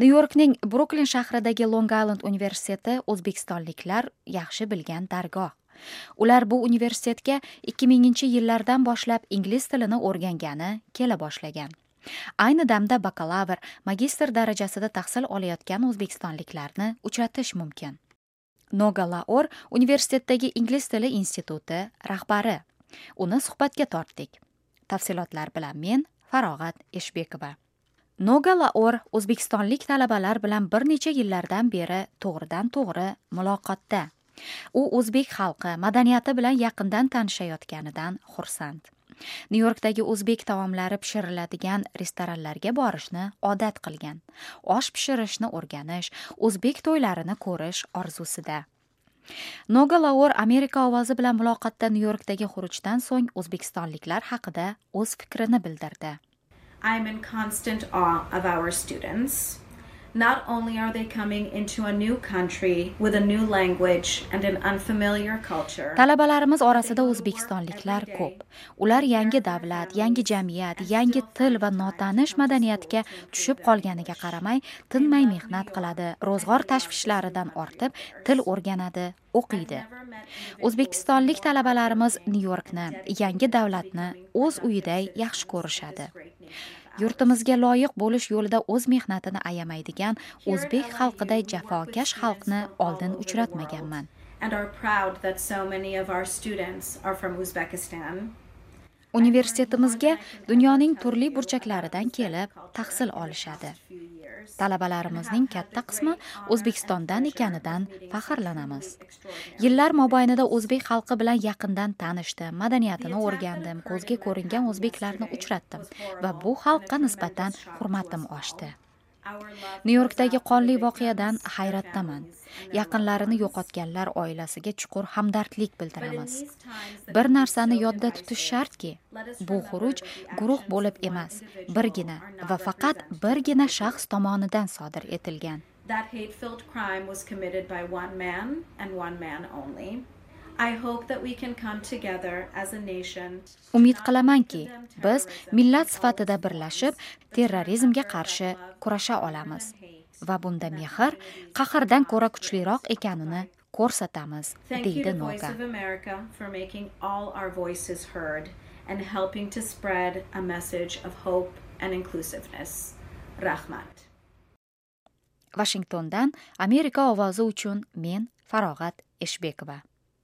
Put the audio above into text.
nyu yorkning bruklin shahridagi long island universiteti o'zbekistonliklar yaxshi bilgan dargoh. Ular bu universitetga 2000 yillardan boshlab ingliz tilini o'rgangani kela boshlagan. Ayni damda bakalavr magistr darajasida tahsil olayotgan o'zbekistonliklarni uchratish mumkin. Noga laor universitetdagi ingliz tili instituti rahbari. Uni suhbatga tortdik. Tafsilotlar bilan men farog'at eshbekova. Noga laor o'zbekistonlik talabalar bilan bir necha yillardan beri to'g'ridan to'g'ri muloqotda. U o'zbek xalqi madaniyati bilan yaqindan tanishayotganidan xursand. Nyu yorkdagi o'zbek taomlari pishiriladigan restoranlarga borishni odat qilgan. Osh pishirishni o'rganish o'zbek to'ylarini ko'rish orzusida. Noga laor amerika ovozi bilan muloqotda nyu yorkdagi xurujdan so'ng o'zbekistonliklar haqida o'z fikrini bildirdi. I'm in constant awe of our students. Not only are they coming into a new country with a new language and an unfamiliar culture. Talabalarimiz orasida o'zbekistonliklar ko'p. Ular yangi davlat, yangi jamiyat, yangi til va notanish madaniyatga tushib qolganiga qaramay, tinmay mehnat qiladi, ro'zg'or tashvishlaridan ortib, til o'rganadi, o'qiydi. O'zbekistonlik talabalarimiz Nyu-Yorkni, yangi davlatni o'z uyiday yaxshi ko'rishadi. Yurtimizga loyiq bo'lish yo'lida o'z mehnatini ayamaydigan o'zbek xalqiday jafokash xalqni oldin uchratmaganman and are proud that so many of our students are from Uzbekistan. Universitetimizga dunyoning turli burchaklaridan kelib tahsil olishadi. Talabalarimizning katta qismi o'zbekistondan ekanidan faxrlanamiz. yillar mobaynida o'zbek xalqi bilan yaqindan tanishdim madaniyatini o'rgandim ko'zga ko'ringan o'zbeklarni uchratdim va bu xalqqa nisbatan hurmatim oshdi nyu yorkdagi qonli voqeadan hayratdaman. Yaqinlarini yo'qotganlar oilasiga chuqur hamdardlik bildiramiz bir narsani yodda tutish shartki bu xuruj guruh bo'lib emas birgina va faqat birgina shaxs tomonidan sodir etilgan. That hate-filled crime was committed by one man and one man only. I hope that we can come together as a nation. Umid qilamanki, biz millat sifatida birlashib, terrorizmga qarshi kurasha olamiz va bunda mehr qahrdan ko'ra kuchliroq ekanini ko'rsatamiz, deydi Noga. and helping to spread a message of hope and inclusiveness. Rahmat. Washingtondan Amerika ovozi uchun men Farog'at Eshbekova.